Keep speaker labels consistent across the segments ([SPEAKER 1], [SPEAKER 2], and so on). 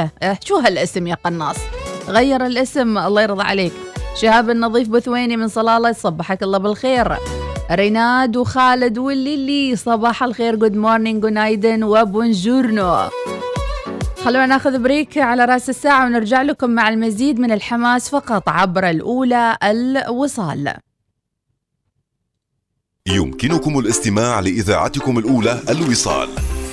[SPEAKER 1] أه شو هالاسم يا قناص؟ غير الاسم الله يرضى عليك. شهاب النظيف بثويني من صلالة صبحك الله بالخير. ريناد وخالد والليلي صباح الخير good morning ونايدن و buongiorno. خلونا ناخذ break على رأس الساعة ونرجع لكم مع المزيد من الحماس فقط عبر الأولى الوصال.
[SPEAKER 2] يمكنكم الاستماع لإذاعتكم الأولى الوصال.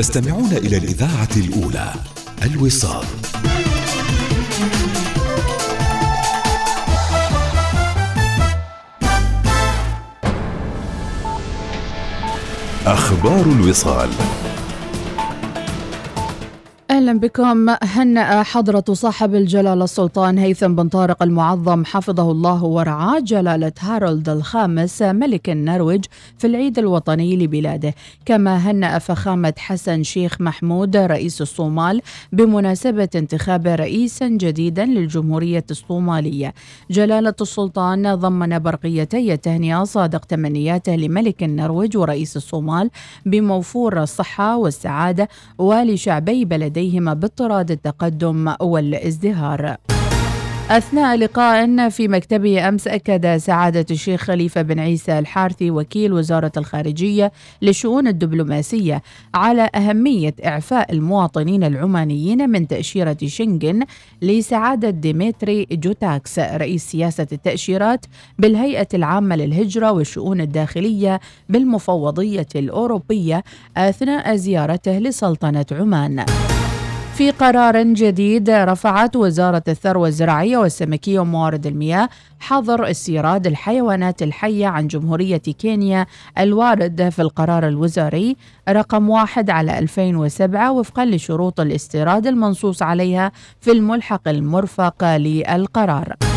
[SPEAKER 3] تستمعون إلى الإذاعة الأولى الوصال.
[SPEAKER 2] أخبار الوصال.
[SPEAKER 1] أهلا بكم. هنأ حضرة صاحب الجلالة السلطان هيثم بن طارق المعظم حفظه الله ورعاه جلالة هارولد الخامس ملك النرويج في العيد الوطني لبلاده. كما هنأ فخامة حسن شيخ محمود رئيس الصومال بمناسبة انتخاب رئيسا جديدا للجمهورية الصومالية. جلالة السلطان ضمن برقيتي التهنئة صادق تمنياته لملك النرويج ورئيس الصومال بموفور الصحة والسعادة ولشعبي بلديه عليهما باضطراد التقدم والازدهار أثناء لقاء في مكتبه أمس أكد سعادة الشيخ خليفة بن عيسى الحارثي وكيل وزارة الخارجية للشؤون الدبلوماسية على أهمية إعفاء المواطنين العمانيين من تأشيرة شنغن لسعادة ديمتري جوتاكس رئيس سياسة التأشيرات بالهيئة العامة للهجرة والشؤون الداخلية بالمفوضية الأوروبية أثناء زيارته لسلطنة عمان. في قرار جديد رفعت وزارة الثروة الزراعية والسمكية وموارد المياه حظر استيراد الحيوانات الحية عن جمهورية كينيا الوارد في القرار الوزاري رقم واحد على 2007 وفقا لشروط الاستيراد المنصوص عليها في الملحق المرفق للقرار.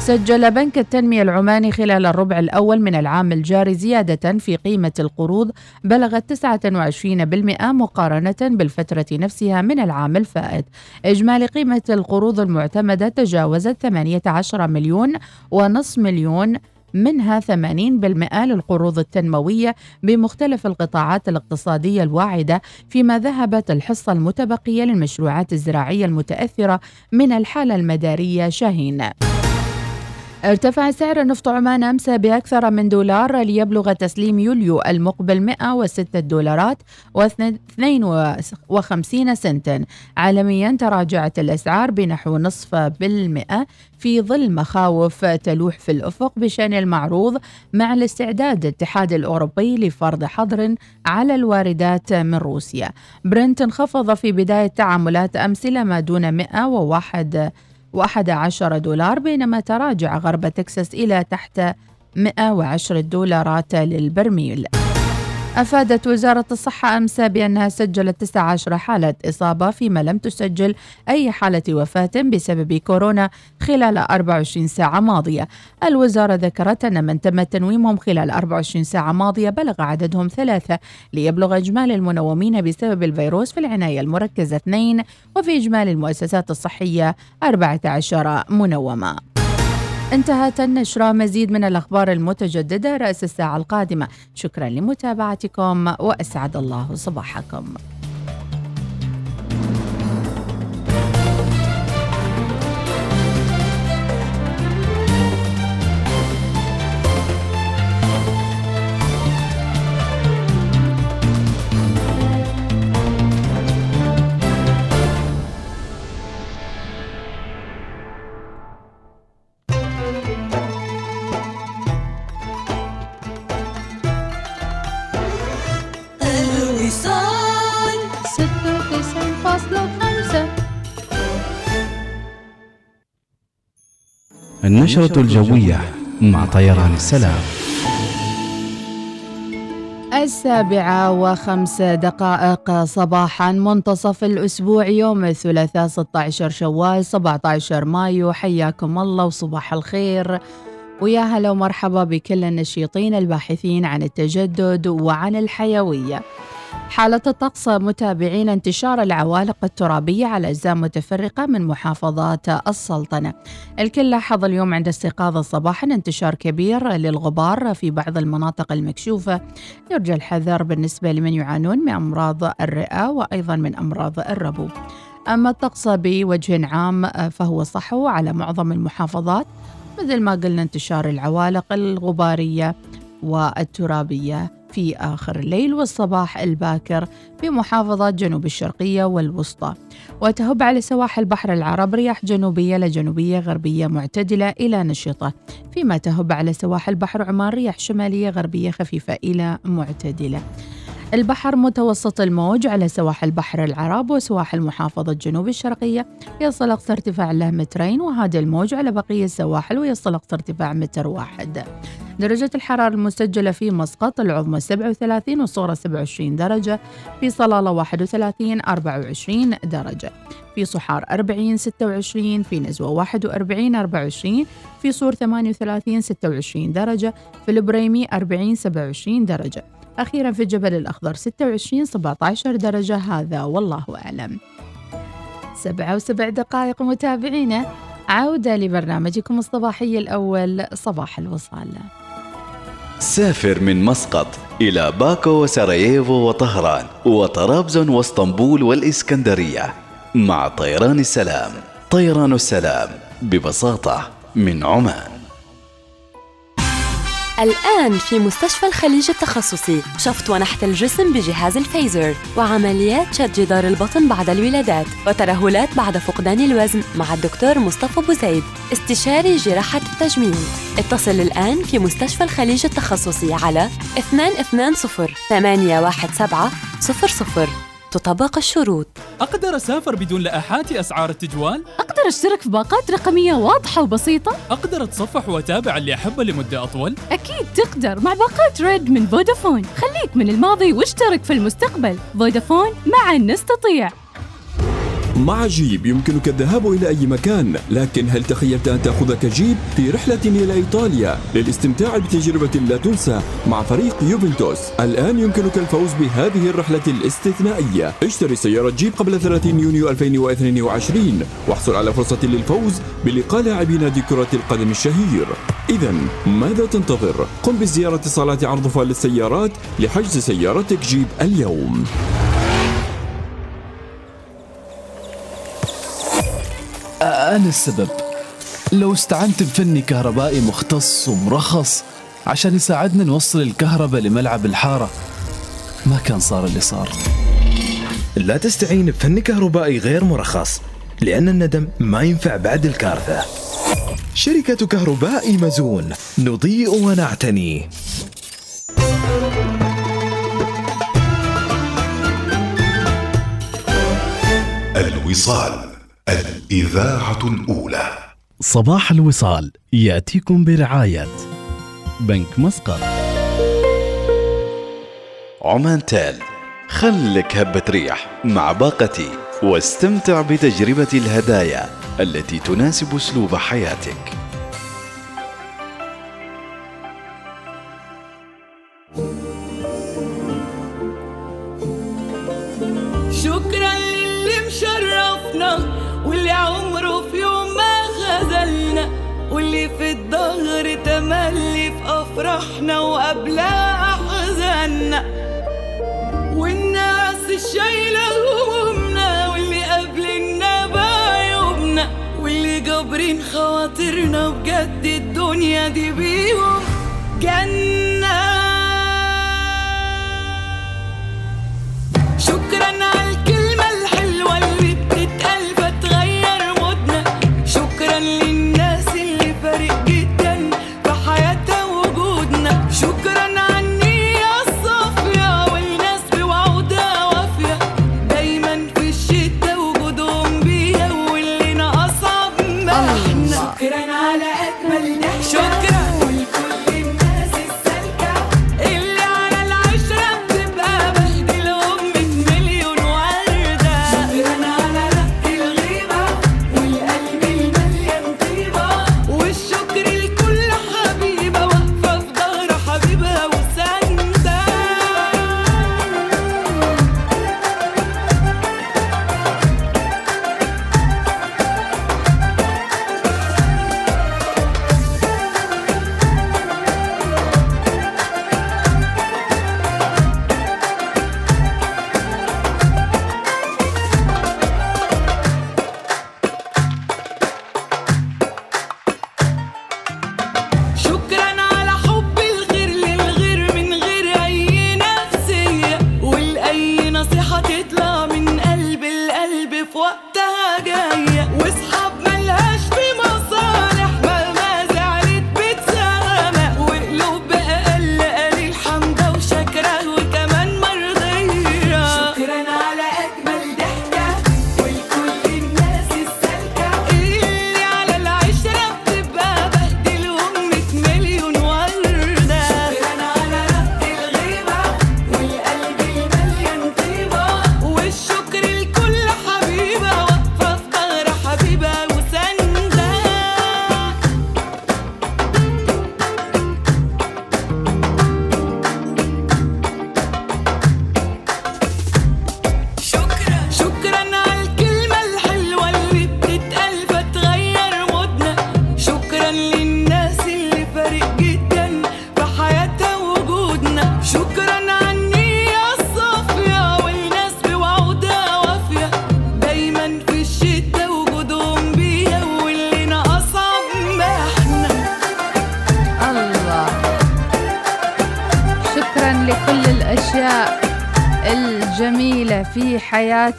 [SPEAKER 1] سجل بنك التنمية العماني خلال الربع الأول من العام الجاري زيادة في قيمة القروض بلغت 29% مقارنة بالفترة نفسها من العام الفائت. إجمالي قيمة القروض المعتمدة تجاوزت 18 مليون ونصف مليون منها 80% للقروض التنموية بمختلف القطاعات الاقتصادية الواعدة فيما ذهبت الحصة المتبقية للمشروعات الزراعية المتأثرة من الحالة المدارية شاهين. ارتفع سعر نفط عمان أمس بأكثر من دولار ليبلغ تسليم يوليو المقبل 106 دولارات و52 سنتا. عالميا تراجعت الأسعار بنحو نصف بالمئة في ظل مخاوف تلوح في الأفق بشأن المعروض مع الاستعداد الاتحاد الأوروبي لفرض حظر على الواردات من روسيا. برنت انخفض في بداية تعاملات أمس إلى ما دون 101 و11 دولار بينما تراجع غرب تكساس إلى تحت 110 دولارات للبرميل. أفادت وزارة الصحة أمس بأنها سجلت 19 حالة إصابة فيما لم تسجل أي حالة وفاة بسبب كورونا خلال 24 ساعة ماضية. الوزارة ذكرت أن من تم تنويمهم خلال 24 ساعة ماضية بلغ عددهم ثلاثة ليبلغ إجمالي المنومين بسبب الفيروس في العناية المركزة اثنين وفي إجمالي المؤسسات الصحية 14 منومة. انتهت النشرة. مزيد من الأخبار المتجددة رأس الساعة القادمة. شكرا لمتابعتكم وأسعد الله صباحكم.
[SPEAKER 3] النشرة الجوية مع طيران السلام.
[SPEAKER 1] السابعة وخمس دقائق صباحا منتصف الأسبوع يوم الثلاثاء 16 شوال 17 مايو. حياكم الله وصباح الخير. ويا هلا ومرحبا بكل النشيطين الباحثين عن التجدد وعن الحيوية. حالة الطقس متابعين انتشار العوالق الترابية على أجزاء متفرقة من محافظات السلطنة. الكل لاحظ اليوم عند استيقاظ صباحا انتشار كبير للغبار في بعض المناطق المكشوفة. يرجى الحذر بالنسبة لمن يعانون من أمراض الرئة وأيضا من أمراض الربو. أما الطقس بوجه عام فهو صحو على معظم المحافظات. مثل ما قلنا انتشار العوالق الغبارية والترابية. في آخر الليل والصباح الباكر في محافظات جنوب الشرقية والوسطى. وتهب على سواحل بحر العرب رياح جنوبية لجنوبية غربية معتدلة إلى نشطة. فيما تهب على سواحل بحر عمان رياح شمالية غربية خفيفة إلى معتدلة. البحر متوسط الموج على سواحل بحر العرب وسواحل محافظة جنوب الشرقية. يصل أقصى ارتفاع له مترين وهذا الموج على بقية السواحل ويصل أقصى ارتفاع متر واحد. درجة الحرارة المسجلة في مسقط العظمى 37 والصغرى 27 درجة. في صلالة 31 24 درجة. في صحار 40 26 في نزوة 41 24 في صور 38 26 درجة. في البريمي 40 27 درجة. أخيرا في الجبل الأخضر 26 17 درجة هذا والله أعلم. سبعة وسبع دقائق متابعينا. عودة لبرنامجكم الصباحي الأول صباح الوصال.
[SPEAKER 4] سافر من مسقط إلى باكو وسراييفو وطهران وطرابزون واسطنبول والإسكندرية. مع طيران السلام طيران السلام ببساطة من عمان.
[SPEAKER 5] الآن في مستشفى الخليج التخصصي شفط ونحت الجسم بجهاز الفيزر وعمليات شد جدار البطن بعد الولادات وترهلات بعد فقدان الوزن مع الدكتور مصطفى بوزيد استشاري جراحة التجميل. اتصل الآن في مستشفى الخليج التخصصي على 220 817 00 تطبق الشروط
[SPEAKER 6] أقدر أسافر بدون لائحات أسعار التجوال؟
[SPEAKER 7] أقدر أشترك في باقات رقمية واضحة وبسيطة؟
[SPEAKER 6] أقدر أتصفح وأتابع اللي أحبه لمدة أطول؟
[SPEAKER 7] أكيد تقدر مع باقات ريد من فودافون خليك من الماضي واشترك في المستقبل فودافون معا نستطيع
[SPEAKER 8] مع جيب يمكنك الذهاب إلى أي مكان لكن هل تخيلت أن تأخذك جيب في رحلة إلى إيطاليا؟ للاستمتاع بتجربة لا تنسى مع فريق يوفنتوس. الآن يمكنك الفوز بهذه الرحلة الاستثنائية. اشتري سيارة جيب قبل 30 يونيو 2022 واحصل على فرصة للفوز بلقاء لاعبي نادي كرة القدم الشهير. إذا ماذا تنتظر؟ قم بزيارة صالات عرض فال للسيارات لحجز سيارتك جيب اليوم.
[SPEAKER 9] أنا السبب. لو استعنت بفني كهربائي مختص ومرخص عشان يساعدنا نوصل الكهرباء لملعب الحارة ما كان صار اللي صار.
[SPEAKER 10] لا تستعين بفني كهربائي غير مرخص لأن الندم ما ينفع بعد الكارثة. شركة كهرباء مزون نضيء ونعتني.
[SPEAKER 2] الوصال. الإذاعة الأولى.
[SPEAKER 11] صباح الوصال يأتيكم برعاية بنك مسقط.
[SPEAKER 4] عمان تال خلك هبة ريح مع باقتي واستمتع بتجربة الهدايا التي تناسب أسلوب حياتك.
[SPEAKER 12] افراحنا وقبلها احزاننا والناس الشايله همومنا واللي قابلنا بعيوبنا واللي جابرين خواطرنا بجد الدنيا دي بيهم جنة. شكرا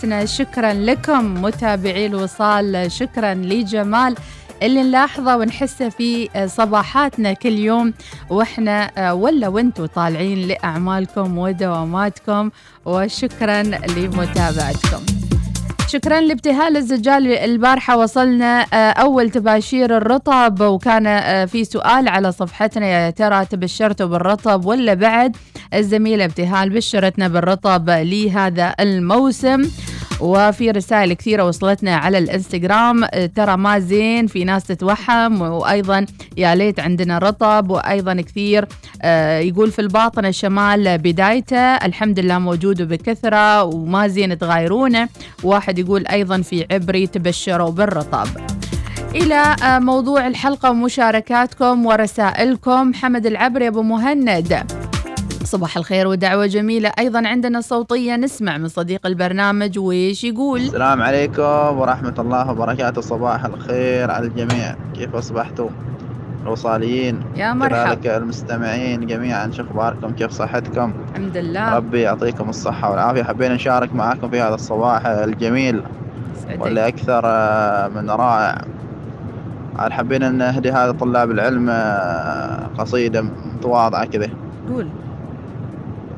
[SPEAKER 1] حياتنا شكرا لكم متابعي الوصال شكرا لجمال اللي نلاحظه ونحسه في صباحاتنا كل يوم. وإحنا ولا وإنتوا طالعين لأعمالكم ودواماتكم. وشكرا لمتابعتكم. شكرا لابتهال الزجال. البارحة وصلنا أول تباشير الرطب وكان في سؤال على صفحتنا. يا ترى تبشرتوا بالرطب ولا بعد؟ الزميلة ابتهال بشرتنا بالرطب لهذا الموسم. وفي رسائل كثيرة وصلتنا على الإنستغرام. آه، ترى ما زين في ناس تتوهم وأيضا يا ليت عندنا رطب وأيضا كثير آه، يقول في الباطن الشمال بدايته الحمد لله موجود بكثرة وما زين تغايرونه. واحد يقول أيضا في عبري تبشروا بالرطب. إلى آه، موضوع الحلقة ومشاركاتكم ورسائلكم. حمد العبري أبو مهند. صباح الخير ودعوة جميلة. أيضا عندنا صوتية نسمع من صديق البرنامج ويش يقول؟
[SPEAKER 13] السلام عليكم ورحمة الله وبركاته. صباح الخير على الجميع. كيف أصبحتم الوصاليين
[SPEAKER 1] يا مرحب.
[SPEAKER 13] كذلك المستمعين جميعا. شو أخباركم؟ كيف صحتكم؟
[SPEAKER 1] الحمد لله.
[SPEAKER 13] ربي يعطيكم الصحة والعافية. حبينا نشارك معكم في هذا الصباح الجميل
[SPEAKER 1] سعدك.
[SPEAKER 13] واللي أكثر آه، من رائع. عاد حبينا نهدي هذا طلاب العلم آه، قصيدة متواضعة كذا
[SPEAKER 1] قول.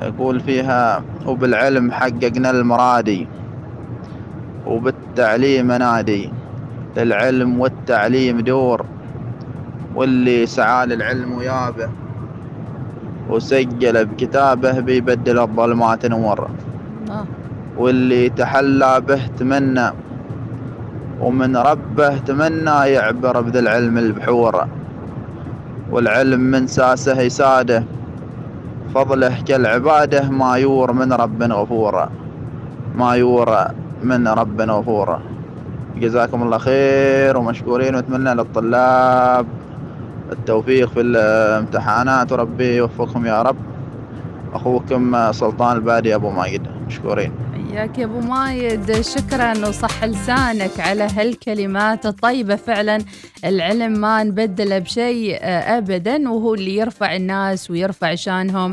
[SPEAKER 13] يقول فيها وبالعلم حققنا المرادي وبالتعليم نادي. للعلم والتعليم دور واللي سعى للعلم ويابه. وسجل بكتابه بيبدل الظلمات نور. واللي تحلى به تمنى ومن ربه تمنى يعبر بذا العلم البحور. والعلم من ساسه يساده. فضله كالعبادة ما يور من رب غفور. ما يور من رب غفور. جزاكم الله خير ومشكورين وأتمنى للطلاب التوفيق في الامتحانات. وربي يوفقهم يا رب. أخوكم سلطان البادي أبو ماجد. مشكورين.
[SPEAKER 1] حياك يا أبو مايد. شكرا وصح لسانك على هالكلمات الطيبة. فعلا العلم ما نبدله بشيء ابدا وهو اللي يرفع الناس ويرفع شانهم.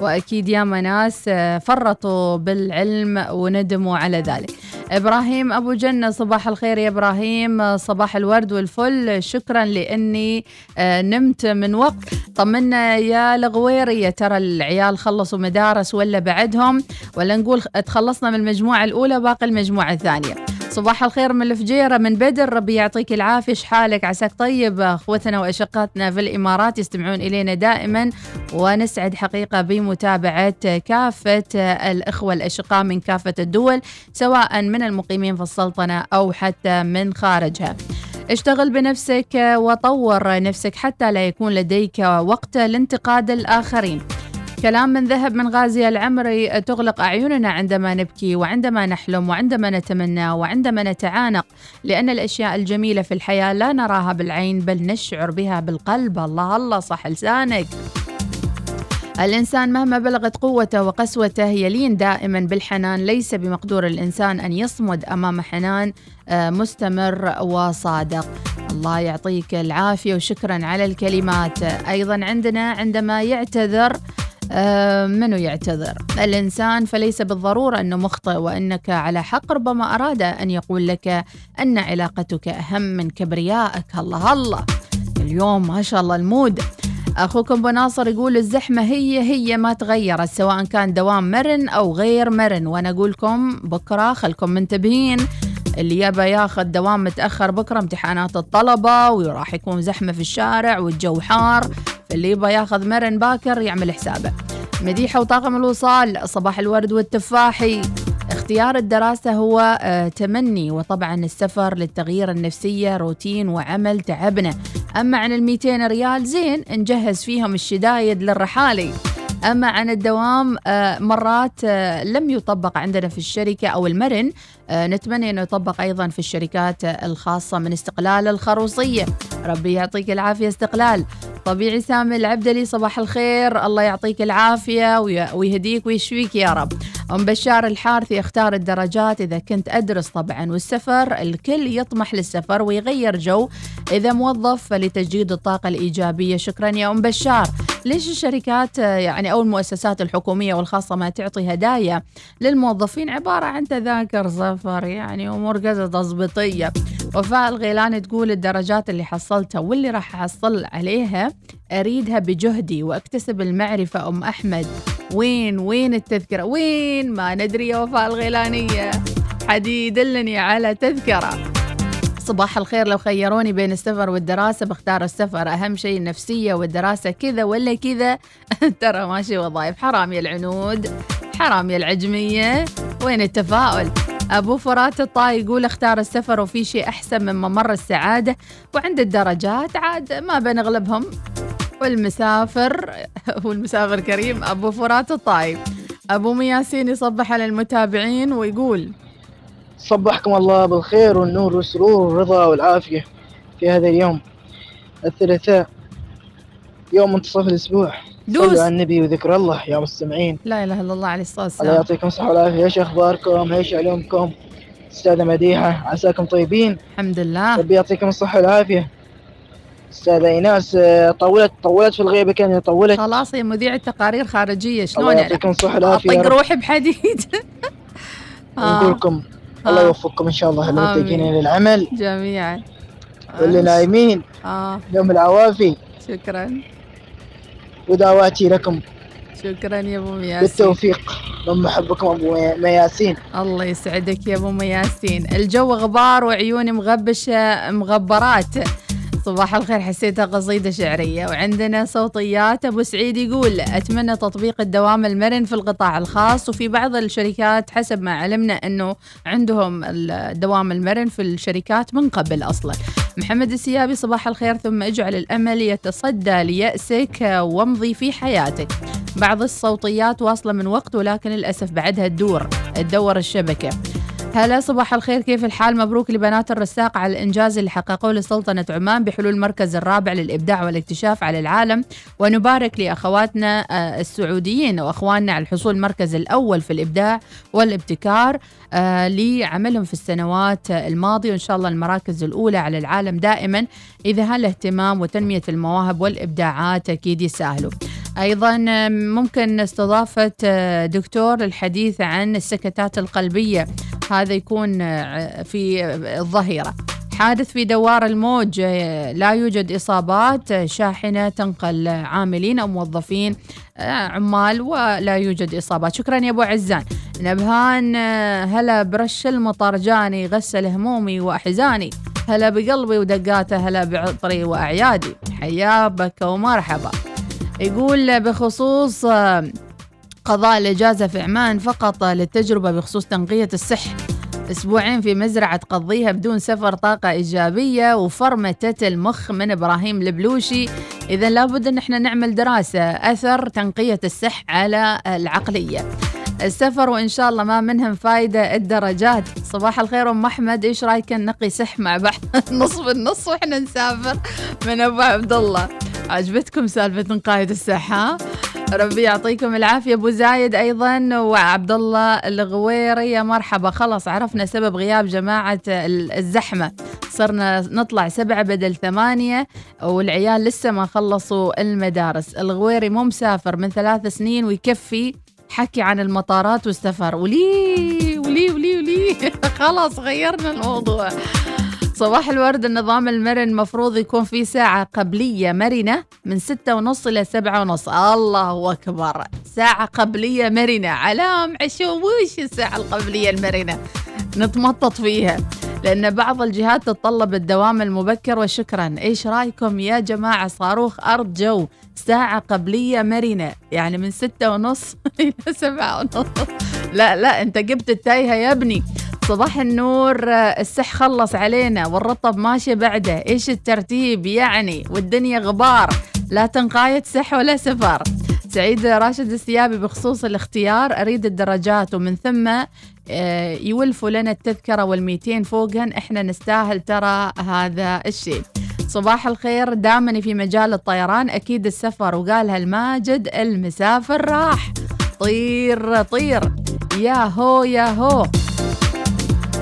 [SPEAKER 1] وأكيد ياما ناس آه، فرطوا بالعلم وندموا على ذلك. إبراهيم أبو جنة صباح الخير يا إبراهيم. آه، صباح الورد والفل. شكرا لأني آه، نمت من وقت. طمنا يا الغويري. يا ترى العيال خلصوا مدارس ولا بعدهم؟ ولا نقول تخلصنا من المجموعة الأولى باقي المجموعة الثانية. صباح الخير من الفجيرة من بدر. ربي يعطيك العافية. شحالك عساك طيب؟ أخوتنا وأشقاتنا في الإمارات يستمعون إلينا دائما ونسعد حقيقة بمتابعة كافة الإخوة الأشقاء من كافة الدول سواء من المقيمين في السلطنة أو حتى من خارجها. اشتغل بنفسك وطور نفسك حتى لا يكون لديك وقت لانتقاد الآخرين. كلام من ذهب من غازي العمري. تغلق أعيننا عندما نبكي وعندما نحلم وعندما نتمنى وعندما نتعانق لأن الأشياء الجميلة في الحياة لا نراها بالعين بل نشعر بها بالقلب. الله الله صح لسانك. الإنسان مهما بلغت قوته وقسوته يلين دائما بالحنان. ليس بمقدور الإنسان أن يصمد أمام حنان آه، مستمر وصادق. الله يعطيك العافية وشكرا على الكلمات. أيضا عندنا عندما يعتذر آه، منو يعتذر؟ الإنسان فليس بالضرورة أنه مخطئ وأنك على حق ربما أراد أن يقول لك أن علاقتك أهم من كبريائك. الله الله. اليوم ما شاء الله المود. أخوكم أبو ناصر يقول الزحمة هي هي ما تغيرت سواء كان دوام مرن أو غير مرن. وأنا أقول لكم بكرة خلكم منتبهين. اللي يبى ياخذ دوام متأخر بكرة امتحانات الطلبة وراح يكون زحمة في الشارع والجو حار. اللي يبى ياخذ مرن باكر يعمل حسابه. مديحة وطاقم الوصال صباح الورد والتفاحي. اختيار الدراسة هو آه، تمني وطبعا السفر للتغيير النفسية روتين وعمل تعبنا. أما عن الميتين ريال زين نجهز فيهم الشدايد للرحالي. أما عن الدوام آه، مرات آه، لم يطبق عندنا في الشركة أو المرن نتمنى أنه يطبق أيضا في الشركات آه، الخاصة من استقلال الخروصية. ربي يعطيك العافية استقلال. طبيعي سامي العبدلي صباح الخير. الله يعطيك العافية وي- ويهديك ويشفيك يا رب. أم بشار الحارثي أختار الدرجات إذا كنت أدرس طبعا والسفر. الكل يطمح للسفر ويغير جو إذا موظف فلتجديد الطاقة الإيجابية. شكرا يا أم بشار. ليش الشركات آه، يعني أو المؤسسات الحكومية والخاصة ما تعطي هدايا للموظفين؟ عبارة عن تذاكر سفر يعني أمور كذا تظبيطية وفاء الغيلاني تقول الدرجات اللي حصلتها واللي راح أحصل عليها أريدها بجهدي وأكتسب المعرفة. أم أحمد وين وين التذكرة؟ وين؟ ما ندري يا وفاء الغيلانية. حد يدلني على تذكرة. صباح الخير لو خيروني بين السفر والدراسة بختار السفر. أهم شيء النفسية والدراسة كذا ولا كذا. ترى ماشي وظائف حرام يا العنود حرام يا العجمية. وين التفاؤل؟ أبو فرات الطاي يقول اختار السفر وفي شيء أحسن من ممر السعادة وعند الدرجات عاد ما بنغلبهم. والمسافر والمسافر كريم أبو فرات الطاي أبو مياسين يصبح على المتابعين ويقول
[SPEAKER 14] صبحكم الله بالخير والنور والسرور والرضا والعافية في هذا اليوم الثلاثاء يوم منتصف الأسبوع.
[SPEAKER 1] دوس.
[SPEAKER 14] صلوا على النبي وذكر الله يا مستمعين.
[SPEAKER 1] لا إله إلا الله عليه الصلاة
[SPEAKER 14] الله
[SPEAKER 1] والسلام.
[SPEAKER 14] يعطيكم الصحة والعافية. إيش أخباركم؟ إيش علومكم؟ أستاذة مديحة عساكم طيبين؟
[SPEAKER 1] الحمد لله.
[SPEAKER 14] ربي يعطيكم الصحة والعافية. أستاذة إيناس آه، طولت طولت في الغيبة كان طولت.
[SPEAKER 1] خلاص هي مذيعة تقارير خارجية. شلون
[SPEAKER 14] الله يعطيكم يا
[SPEAKER 1] أطق
[SPEAKER 14] رب.
[SPEAKER 1] روحي بحديد. آه.
[SPEAKER 14] نقول لكم الله يوفقكم إن شاء الله. المتجهين للعمل
[SPEAKER 1] جميعا.
[SPEAKER 14] واللي نايمين.
[SPEAKER 1] آه.
[SPEAKER 14] يوم العوافي.
[SPEAKER 1] شكرا.
[SPEAKER 14] ودعواتي لكم.
[SPEAKER 1] شكرا يا أبو مياسين.
[SPEAKER 14] بالتوفيق. من محبكم أبو مي- مياسين.
[SPEAKER 1] الله يسعدك يا أبو مياسين. الجو غبار وعيوني مغبشه مغبرات. صباح الخير حسيتها قصيدة شعرية. وعندنا صوتيات أبو سعيد يقول أتمنى تطبيق الدوام المرن في القطاع الخاص. وفي بعض الشركات حسب ما علمنا أنه عندهم الدوام المرن في الشركات من قبل أصلا. محمد السيابي صباح الخير ثم اجعل الأمل يتصدى ليأسك وامضي في حياتك. بعض الصوتيات واصلة من وقت ولكن للأسف بعدها تدور تدور الشبكة. هلا صباح الخير. كيف الحال؟ مبروك لبنات الرساق على الإنجاز اللي حققوه لسلطنة عمان بحلول المركز الرابع للإبداع والاكتشاف على العالم. ونبارك لأخواتنا آه، السعوديين وأخواننا على الحصول المركز الأول في الإبداع والابتكار آه، لعملهم في السنوات الماضية. وإن شاء الله المراكز الأولى على العالم دائما إذا هالاهتمام وتنمية المواهب والإبداعات أكيد يسهلوا أيضا ممكن استضافة آه، دكتور للحديث عن السكتات القلبية. هذا يكون آه، في الظهيرة. حادث في دوار الموج آه، لا يوجد إصابات شاحنة تنقل عاملين أو موظفين عمال ولا يوجد إصابات. شكرا يا أبو عزان. نبهان هلا برش المطر جاني غسل همومي وأحزاني. هلا بقلبي ودقاته هلا بعطري وأعيادي. حيابك ومرحبا. يقول بخصوص آه، قضاء الإجازة في عمان فقط للتجربة بخصوص تنقية السح أسبوعين في مزرعة تقضيها بدون سفر طاقة إيجابية وفرمتة المخ من إبراهيم البلوشي. إذا لابد أن إحنا نعمل دراسة أثر تنقية السح على العقلية. السفر وإن شاء الله ما منهم فايدة الدرجات. صباح الخير أم أحمد إيش رأيك نقي سح مع بعض؟ نص بالنص وإحنا نسافر من أبو عبد الله. عجبتكم سالفة السح ها ربي يعطيكم العافية. أبو زايد أيضا وعبد الله الغويري. يا مرحبا. خلص عرفنا سبب غياب جماعة ال- الزحمة. صرنا نطلع سبعة بدل ثمانية والعيال لسه ما خلصوا المدارس. الغويري مو مسافر من ثلاث سنين ويكفي حكي عن المطارات والسفر. ولي ولي ولي ولي. خلاص غيرنا الموضوع. صباح الورد. النظام المرن مفروض يكون في ساعة قبلية مرنة من ستة ونص إلى سبعة ونص. الله أكبر. ساعة قبلية مرنة. علام عشو. وش الساعة القبلية المرنة؟ نتمطط فيها. لأن بعض الجهات تتطلب الدوام المبكر. وشكرا. إيش رأيكم يا جماعة صاروخ؟ أرض جو. ساعة قبلية مرنة. يعني من ستة ونص إلى سبعة ونص. لا لا أنت جبت التايهة يا ابني. صباح النور. السح خلص علينا والرطب ماشي بعده. إيش الترتيب؟ يعني والدنيا غبار. لا تنقاية سح ولا سفر. سعيد راشد السيابي بخصوص الاختيار. أريد الدرجات ومن ثم آه، يولفوا لنا التذكرة والميتين فوقهن. إحنا نستاهل ترى هذا الشيء. صباح الخير دامني في مجال الطيران. أكيد السفر وقالها الماجد المسافر راح. طير طير. يا هو يا هو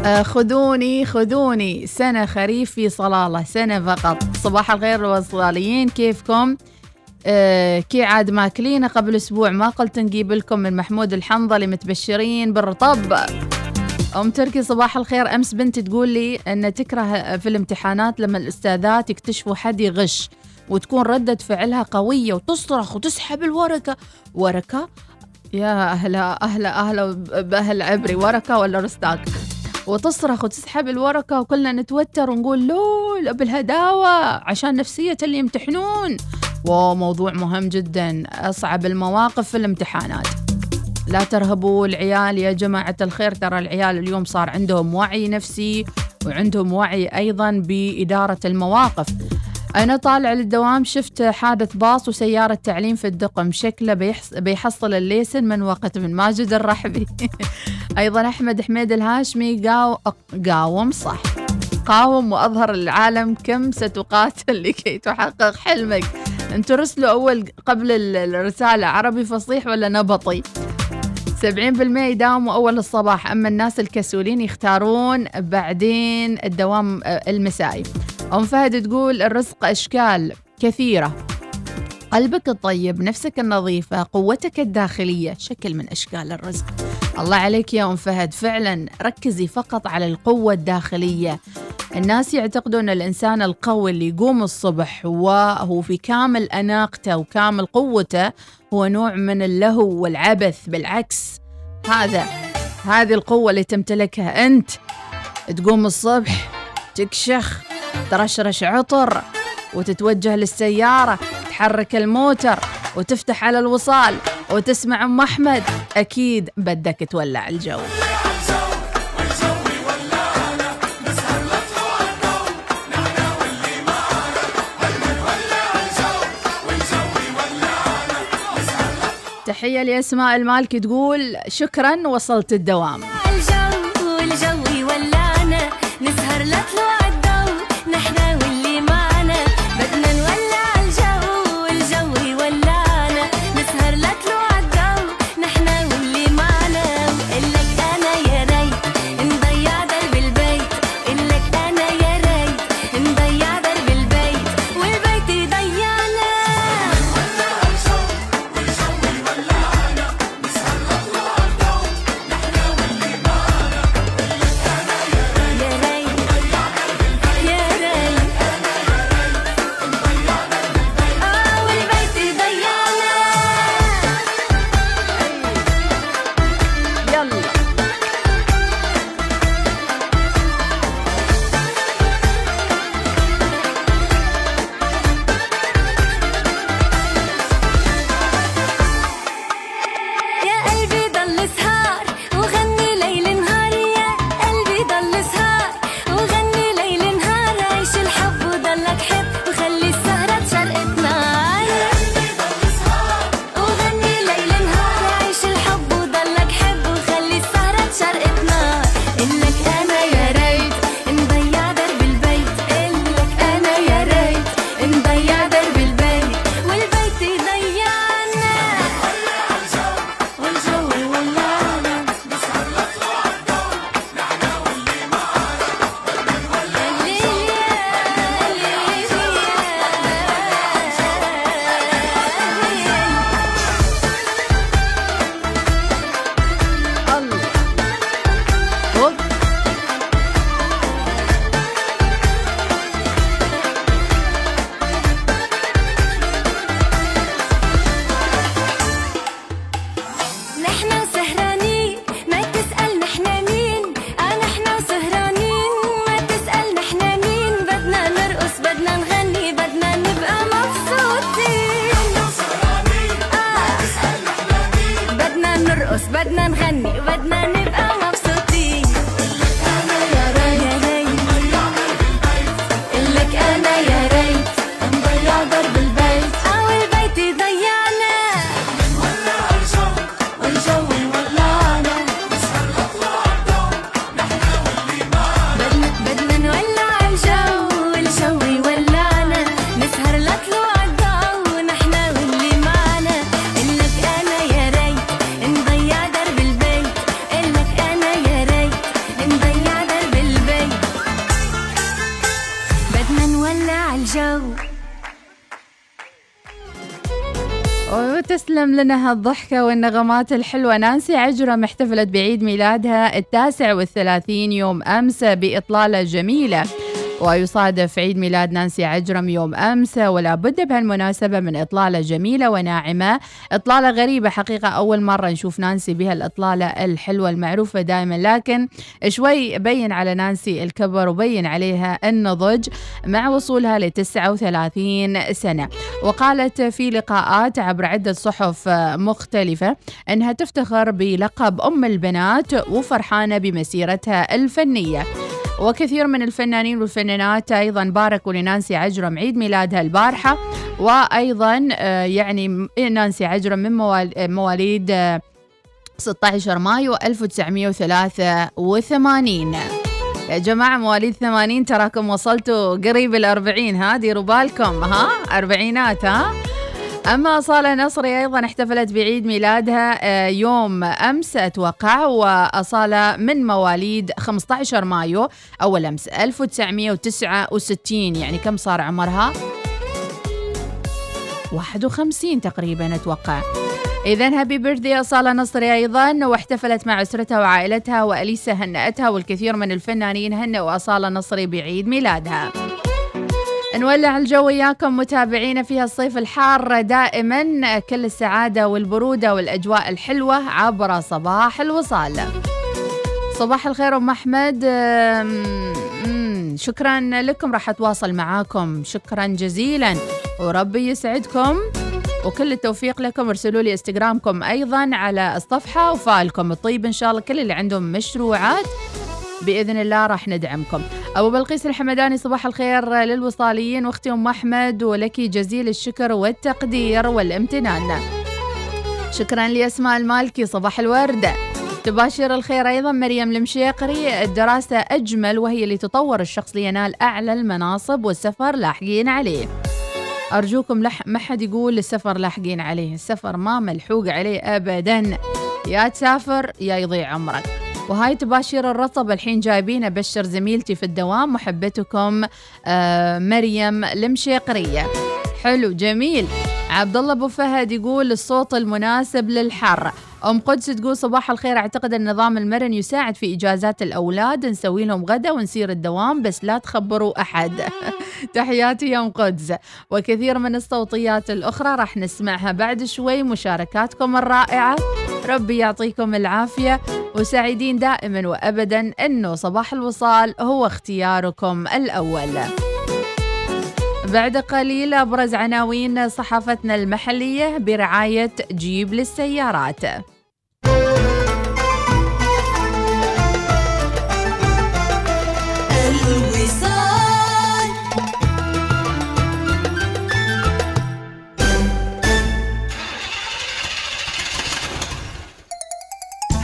[SPEAKER 1] خذوني خذوني. سنة خريف في صلالة سنة فقط. صباح الخير الوصاليين كيفكم؟ آه كي عاد ماكلينه قبل أسبوع ما قلت نجيب لكم من محمود الحنظلي متبشرين بالرطب. أم تركي صباح الخير. أمس بنتي تقول لي إن تكره في الامتحانات لما الأستاذات يكتشفوا حد يغش وتكون ردة فعلها قوية وتصرخ وتسحب الورقة. ورقة؟ يا أهلا أهلا أهلا بأهل عبري. ورقة ولا رستاق؟ وتصرخ وتسحب الورقة وكلنا نتوتر ونقول لول بالهداوة عشان نفسية اللي يمتحنون. واو موضوع مهم جدا. أصعب المواقف في الامتحانات. لا ترهبوا العيال يا جماعة الخير. ترى العيال اليوم صار عندهم وعي نفسي وعندهم وعي أيضا بإدارة المواقف. أنا طالع للدوام شفت حادث باص وسيارة تعليم في الدقم. شكله بيحص بيحصل الليسن من وقت من ماجد الرحبي. أيضا أحمد حميد الهاشمي قاو... قاوم صح. قاوم وأظهر العالم كم ستقاتل لكي تحقق حلمك. أنتوا رسلوا أول قبل الرسالة عربي فصيح ولا نبطي؟ 70% يداوموا أول الصباح أما الناس الكسولين يختارون بعدين الدوام المسائي. أم فهد تقول الرزق أشكال كثيرة. قلبك الطيب نفسك النظيفة قوتك الداخلية شكل من أشكال الرزق. الله عليك يا أم فهد. فعلا ركزي فقط على القوة الداخلية. الناس يعتقدون الإنسان القوي اللي يقوم الصبح وهو في كامل أناقته وكامل قوته هو نوع من اللهو والعبث. بالعكس هذا هذه القوة اللي تمتلكها أنت. تقوم الصبح تكشخ ترشرش عطر وتتوجه للسيارة تحرك الموتر وتفتح على الوصال. وتسمع أم أحمد أكيد بدك تولع الجو. تحية لأسماء المالكي تقول شكرا وصلت الدوام. لنا هالضحكة والنغمات الحلوة. نانسي عجرم احتفلت بعيد ميلادها التاسع والثلاثين يوم أمس بإطلالة جميلة. ويصادف عيد ميلاد نانسي عجرم يوم أمس ولا بد بهالمناسبة من إطلالة جميلة وناعمة. إطلالة غريبة حقيقة أول مرة نشوف نانسي بها الإطلالة الحلوة المعروفة دائما لكن شوي بين على نانسي الكبر وبين عليها النضج مع وصولها ل 39 سنة. وقالت في لقاءات عبر عدة صحف مختلفة أنها تفتخر بلقب أم البنات وفرحانة بمسيرتها الفنية. وكثير من الفنانين والفنانات أيضا باركوا لنانسي عجرم عيد ميلادها البارحة وأيضا آه، يعني م- نانسي عجرم من آه، مواليد آه، 16 مايو 1983 يا جماعة مواليد 80 تراكم وصلتوا قريب الأربعين. ها ديروا بالكم. ها أربعينات ها؟ أما صالة نصري أيضا احتفلت بعيد ميلادها آه، يوم أمس أتوقع وأصالة من مواليد 15 مايو أول أمس 1969 يعني كم صار عمرها؟ 51 تقريبا أتوقع إذا هابي بيرثدي أصالة نصري أيضا واحتفلت مع أسرتها وعائلتها وأليسا هنأتها والكثير من الفنانين هنأوا أصالة نصري بعيد ميلادها نولع الجو وياكم متابعينا في الصيف الحار دائما كل السعادة والبرودة والأجواء الحلوة عبر صباح الوصال. صباح الخير أم أحمد. شكرا لكم راح أتواصل معاكم. شكرا جزيلا. وربي يسعدكم. وكل التوفيق لكم ارسلوا لي إنستغرامكم أيضا على الصفحة وفالكم الطيب إن شاء الله. كل اللي عندهم مشروعات بإذن الله راح ندعمكم. أبو بلقيس الحمداني صباح الخير للوصاليين وأختي أم أحمد ولك جزيل الشكر والتقدير والامتنان. شكرا لأسماء المالكي صباح الورد. تباشر الخير أيضا مريم المشيقري الدراسة أجمل وهي اللي تطور الشخص لينال أعلى المناصب والسفر لاحقين عليه. أرجوكم لح ما حد يقول السفر لاحقين عليه السفر ما ملحوق عليه أبدا يا تسافر يا يضيع عمرك وهاي تباشير الرطب. الحين جايبين أبشر زميلتي في الدوام محبتكم آه مريم المشيقرية. حلو جميل. عبد الله أبو فهد يقول الصوت المناسب للحر. أم قدس تقول صباح الخير. أعتقد النظام المرن يساعد في إجازات الأولاد. نسوي لهم غدا ونسير الدوام بس لا تخبروا أحد. تحياتي يا أم قدس. وكثير من الصوتيات الأخرى راح نسمعها بعد شوي. مشاركاتكم الرائعة. ربي يعطيكم العافية وسعيدين دائما وابدا إنه صباح الوصال هو اختياركم الأول. بعد قليل أبرز عناوين صحافتنا المحلية برعاية جيب للسيارات.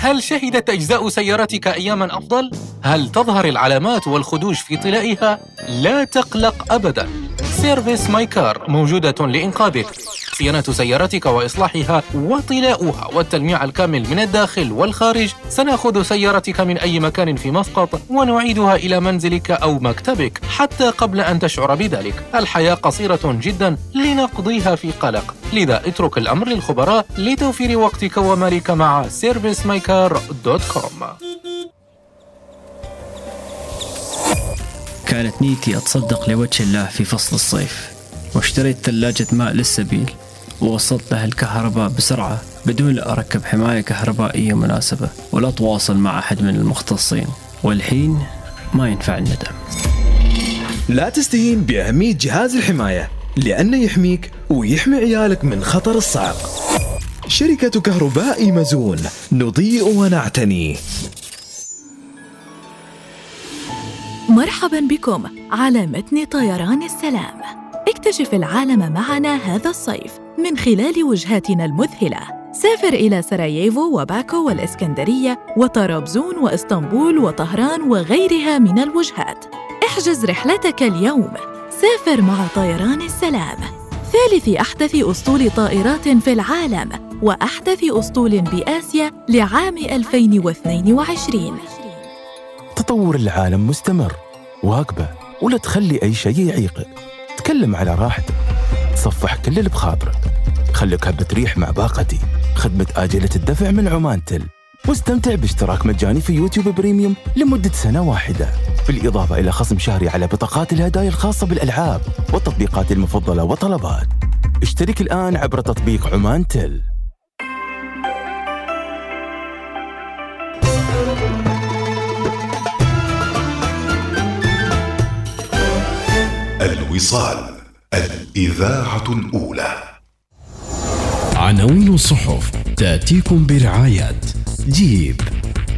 [SPEAKER 15] هل شهدت أجزاء سيارتك أياماً أفضل؟ هل تظهر العلامات والخدوش في طلائها؟ لا تقلق أبداً Service My Car موجودة لإنقاذك صيانة سيارتك وإصلاحها وطلاؤها والتلميع الكامل من الداخل والخارج. سنأخذ سيارتك من أي مكان في مسقط ونعيدها إلى منزلك أو مكتبك حتى قبل أن تشعر بذلك. الحياة قصيرة جدا لنقضيها في قلق. لذا اترك الأمر للخبراء لتوفير وقتك ومالك مع servicemycar.com
[SPEAKER 16] كانت نيتي أتصدق لوجه الله في فصل الصيف واشتريت ثلاجة ماء للسبيل. ووصلت لها الكهرباء بسرعة بدون لا أركب حماية كهربائية مناسبة ولا أتواصل مع أحد من المختصين. والحين ما ينفع الندم.
[SPEAKER 10] لا تستهين بأهمية جهاز الحماية لأنه يحميك ويحمي عيالك من خطر الصعق شركة كهرباء مزون نضيء ونعتني.
[SPEAKER 17] مرحبا بكم على متن طيران السلام. اكتشف العالم معنا هذا الصيف من خلال وجهاتنا المذهلة. سافر إلى سراييفو وباكو والإسكندرية وطرابزون وإسطنبول وطهران وغيرها من الوجهات. احجز رحلتك اليوم. سافر مع طيران السلام. ثالث أحدث أسطول طائرات في العالم وأحدث أسطول بآسيا لعام 2022
[SPEAKER 18] تطور العالم مستمر. واقبه ولا تخلي أي شيء يعيقك. تكلم على راحتك. تصفح كل اللي بخاطرك. خلك هبة ريح مع باقتي. خدمة آجلة الدفع من عمان تل. واستمتع باشتراك مجاني في يوتيوب بريميوم لمدة سنة واحدة. بالإضافة إلى خصم شهري على بطاقات الهدايا الخاصة بالألعاب والتطبيقات المفضلة وطلبات اشترك الآن عبر تطبيق عمان تل.
[SPEAKER 2] الوصال الإذاعة الأولى.
[SPEAKER 11] عناوين الصحف تأتيكم برعاية جيب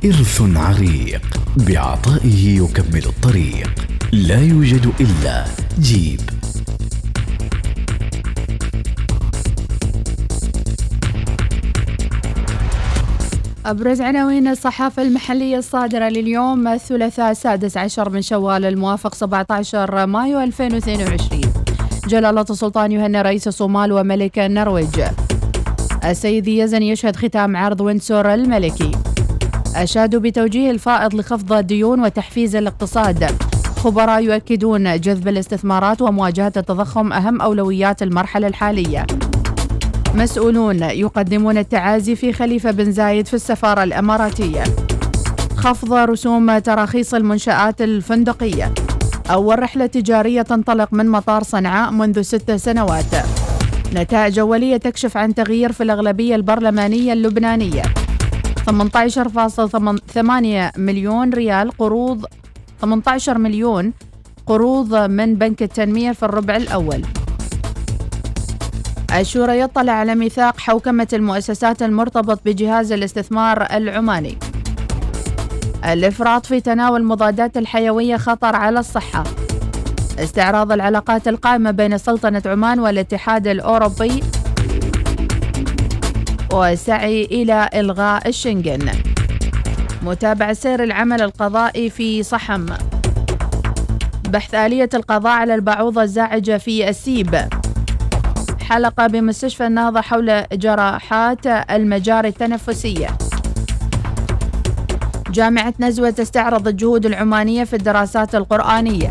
[SPEAKER 11] إرث عريق بعطائه يكمل الطريق لا يوجد إلا جيب.
[SPEAKER 1] أبرز عناوين الصحافة المحلية الصادرة لليوم الثلاثاء السادس عشر من شوال الموافق 17 مايو 2022 جلالة السلطان يهنى رئيس الصومال وملك النرويج. السيد يزن يشهد ختام عرض وينسور الملكي. أشادوا بتوجيه الفائض لخفض الديون وتحفيز الاقتصاد. خبراء يؤكدون جذب الاستثمارات ومواجهة التضخم أهم أولويات المرحلة الحالية. مسؤولون يقدمون التعازي في خليفة بن زايد في السفارة الإماراتية. خفض رسوم تراخيص المنشآت الفندقية. أول رحلة تجارية تنطلق من مطار صنعاء منذ ست سنوات. نتائج أولية تكشف عن تغيير في الأغلبية البرلمانية اللبنانية. 18.8 مليون ريال قروض 18 مليون قروض من بنك التنمية في الربع الأول. الشورى يطلع على ميثاق حوكمة المؤسسات المرتبط بجهاز الاستثمار العماني. الإفراط في تناول مضادات الحيوية خطر على الصحة. استعراض العلاقات القائمة بين سلطنة عمان والاتحاد الأوروبي وسعي إلى إلغاء الشنغن. متابعة سير العمل القضائي في صحم. بحث آلية القضاء على البعوضة الزاعجة في السيب. حلقة بمستشفى النهضة حول جراحات المجاري التنفسية. جامعة نزوة تستعرض الجهود العمانية في الدراسات القرآنية.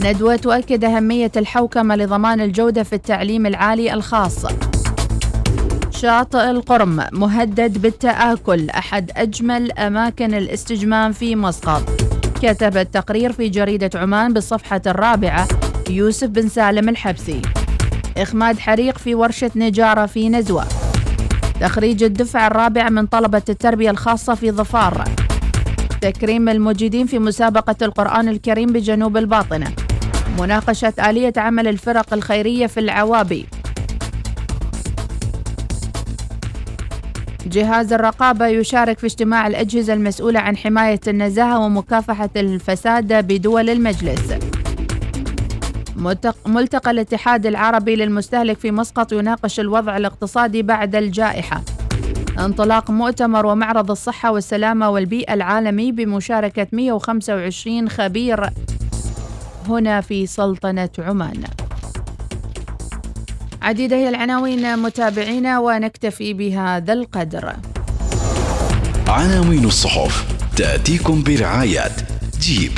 [SPEAKER 1] ندوة تؤكد أهمية الحوكمة لضمان الجودة في التعليم العالي الخاص. شاطئ القرم مهدد بالتآكل أحد أجمل أماكن الاستجمام في مسقط كتب التقرير في جريدة عمان بالصفحة الرابعة يوسف بن سالم الحبسي. إخماد حريق في ورشة نجارة في نزوة. تخريج الدفعة الرابعة من طلبة التربية الخاصة في ظفار. تكريم المجيدين في مسابقة القرآن الكريم بجنوب الباطنة. مناقشة آلية عمل الفرق الخيرية في العوابي جهاز الرقابة يشارك في اجتماع الأجهزة المسؤولة عن حماية النزاهة ومكافحة الفساد بدول المجلس. ملتقى الاتحاد العربي للمستهلك في مسقط يناقش الوضع الاقتصادي بعد الجائحة. انطلاق مؤتمر ومعرض الصحة والسلامة والبيئة العالمي بمشاركة 125 خبير. هنا في سلطنة عمان. عديدة هي العناوين متابعينا ونكتفي بهذا القدر.
[SPEAKER 4] عناوين الصحف تأتيكم برعاية جيب.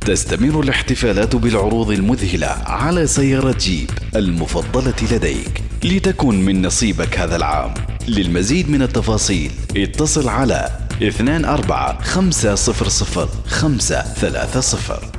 [SPEAKER 4] تستمر الاحتفالات بالعروض المذهلة على سيارة جيب المفضلة لديك. لتكن من نصيبك هذا العام. للمزيد من التفاصيل اتصل على 24 500 530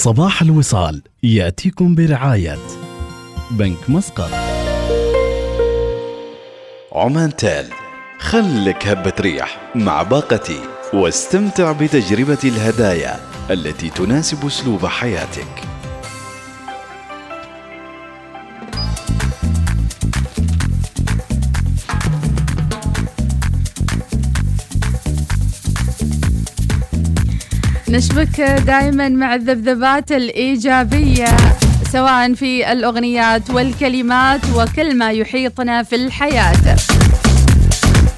[SPEAKER 11] صباح الوصال يأتيكم برعاية بنك مسقط.
[SPEAKER 4] عمان تال خلك هبة ريح مع باقتي واستمتع بتجربة الهدايا التي تناسب أسلوب حياتك.
[SPEAKER 1] نشبك دائما مع الذبذبات الإيجابية سواء في الأغنيات والكلمات وكل ما يحيطنا في الحياة.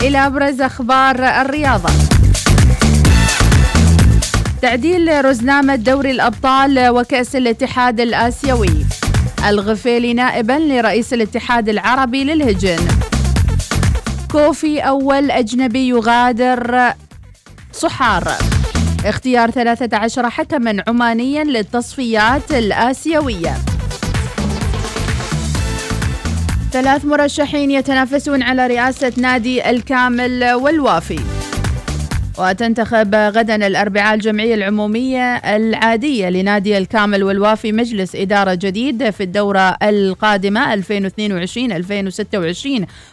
[SPEAKER 1] إلى أبرز أخبار الرياضة. تعديل رزنامة دوري الأبطال وكأس الاتحاد الآسيوي. الغفيلي نائبا لرئيس الاتحاد العربي للهجن. كوفي أول أجنبي يغادر صحار. اختيار 13 حكما عمانيا للتصفيات الآسيوية. ثلاث مرشحين يتنافسون على رئاسة نادي الكامل والوافي. وتنتخب غدا الأربعاء الجمعية العمومية العادية لنادي الكامل والوافي مجلس إدارة جديد في الدورة القادمة 2022-2026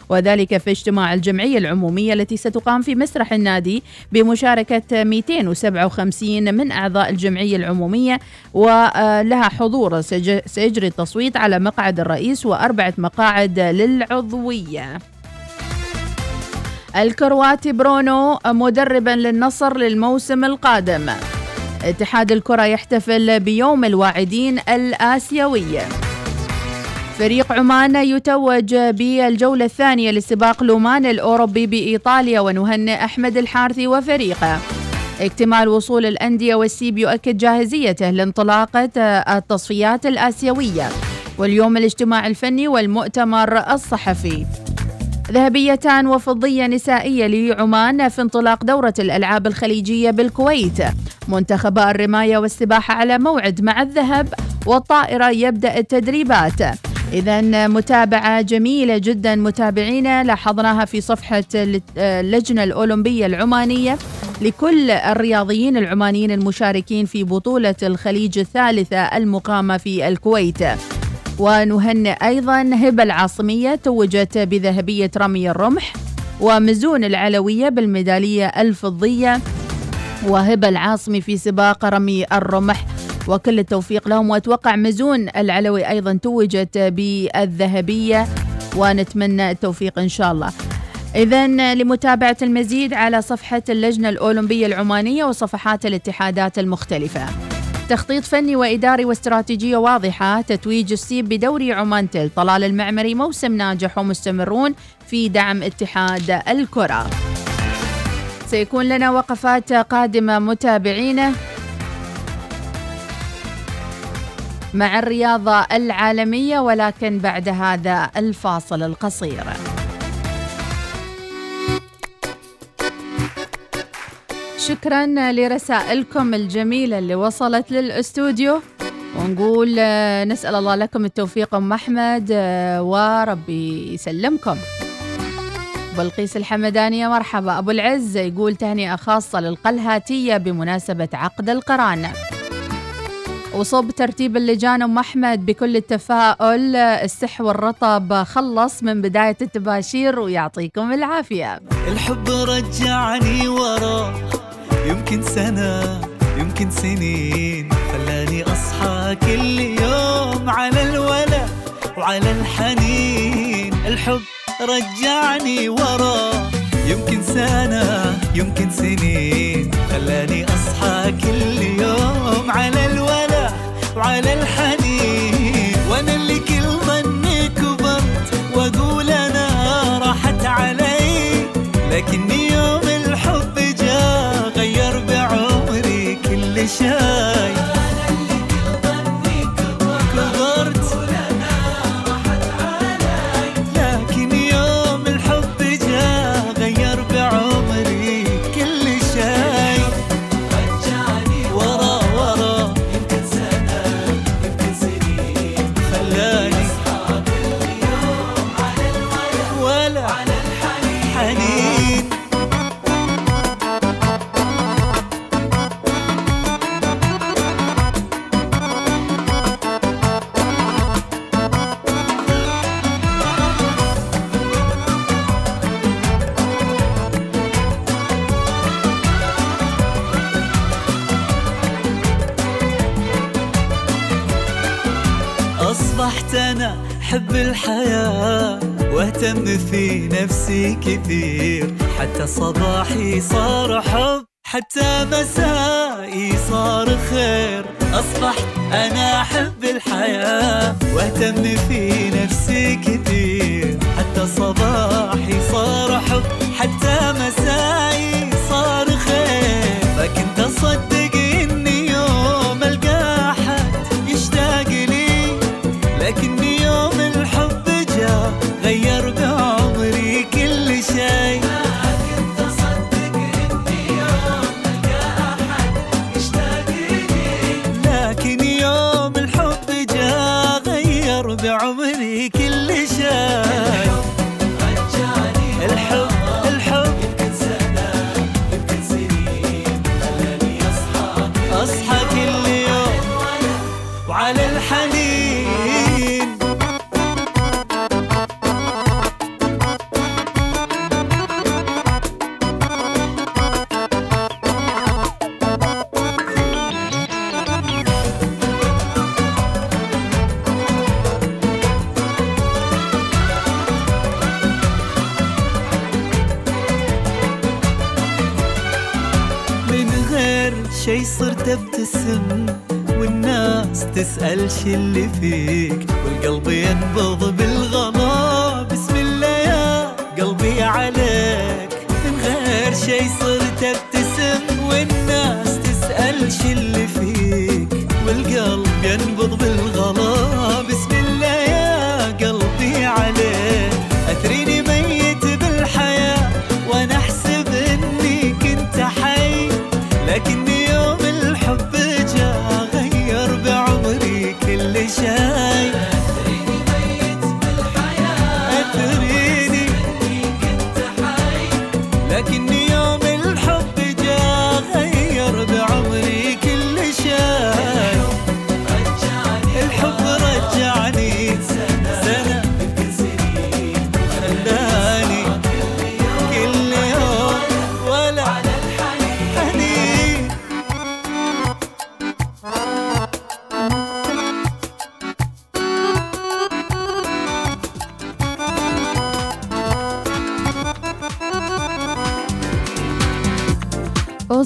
[SPEAKER 1] وذلك في اجتماع الجمعية العمومية التي ستقام في مسرح النادي بمشاركة 257 من أعضاء الجمعية العمومية ولها حضور سيج- سيجري التصويت على مقعد الرئيس وأربعة مقاعد للعضوية. الكرواتي برونو مدربا للنصر للموسم القادم. اتحاد الكرة يحتفل بيوم الواعدين الآسيوي. فريق عمان يتوج بالجولة الثانية لسباق لومان الأوروبي بإيطاليا ونهنئ أحمد الحارثي وفريقه. اكتمال وصول الأندية والسيب يؤكد جاهزيته لانطلاقة التصفيات الآسيوية واليوم الاجتماع الفني والمؤتمر الصحفي. ذهبيتان وفضية نسائية لعمان في انطلاق دورة الألعاب الخليجية بالكويت. منتخبا الرماية والسباحة على موعد مع الذهب والطائرة يبدأ التدريبات. إذا متابعة جميلة جدا متابعينا لاحظناها في صفحة اللجنة الأولمبية العمانية. لكل الرياضيين العمانيين المشاركين في بطولة الخليج الثالثة المقامة في الكويت. ونهنئ أيضا هبة العاصمية توجت بذهبية رمي الرمح ومزون العلوية بالميدالية الفضية وهبة العاصمي في سباق رمي الرمح وكل التوفيق لهم وأتوقع مزون العلوي أيضا توجت بالذهبية ونتمنى التوفيق إن شاء الله. اذا لمتابعة المزيد على صفحة اللجنة الأولمبية العمانية وصفحات الاتحادات المختلفة. تخطيط فني وإداري واستراتيجيه واضحة تتويج السيب بدوري عمان تل طلال المعمري موسم ناجح ومستمرون في دعم اتحاد الكرة. سيكون لنا وقفات قادمة متابعينا مع الرياضة العالمية ولكن بعد هذا الفاصل القصير شكرا لرسائلكم الجميلة اللي وصلت للأستوديو. ونقول نسأل الله لكم التوفيق أم أحمد وربي يسلمكم. بلقيس الحمدانية مرحبا. أبو العز يقول تهنئة خاصة للقلهاتية بمناسبة عقد القران. وصب ترتيب اللجان أم أحمد بكل التفاؤل السح والرطب خلص من بداية التباشير ويعطيكم العافية.
[SPEAKER 12] الحب رجعني ورا يمكن سنة يمكن سنين. خلاني
[SPEAKER 19] أصحى كل يوم على الولا وعلى الحنين. الحب رجعني ورا. يمكن سنة يمكن سنين. خلاني أصحى كل يوم على الولا وعلى الحنين. حتى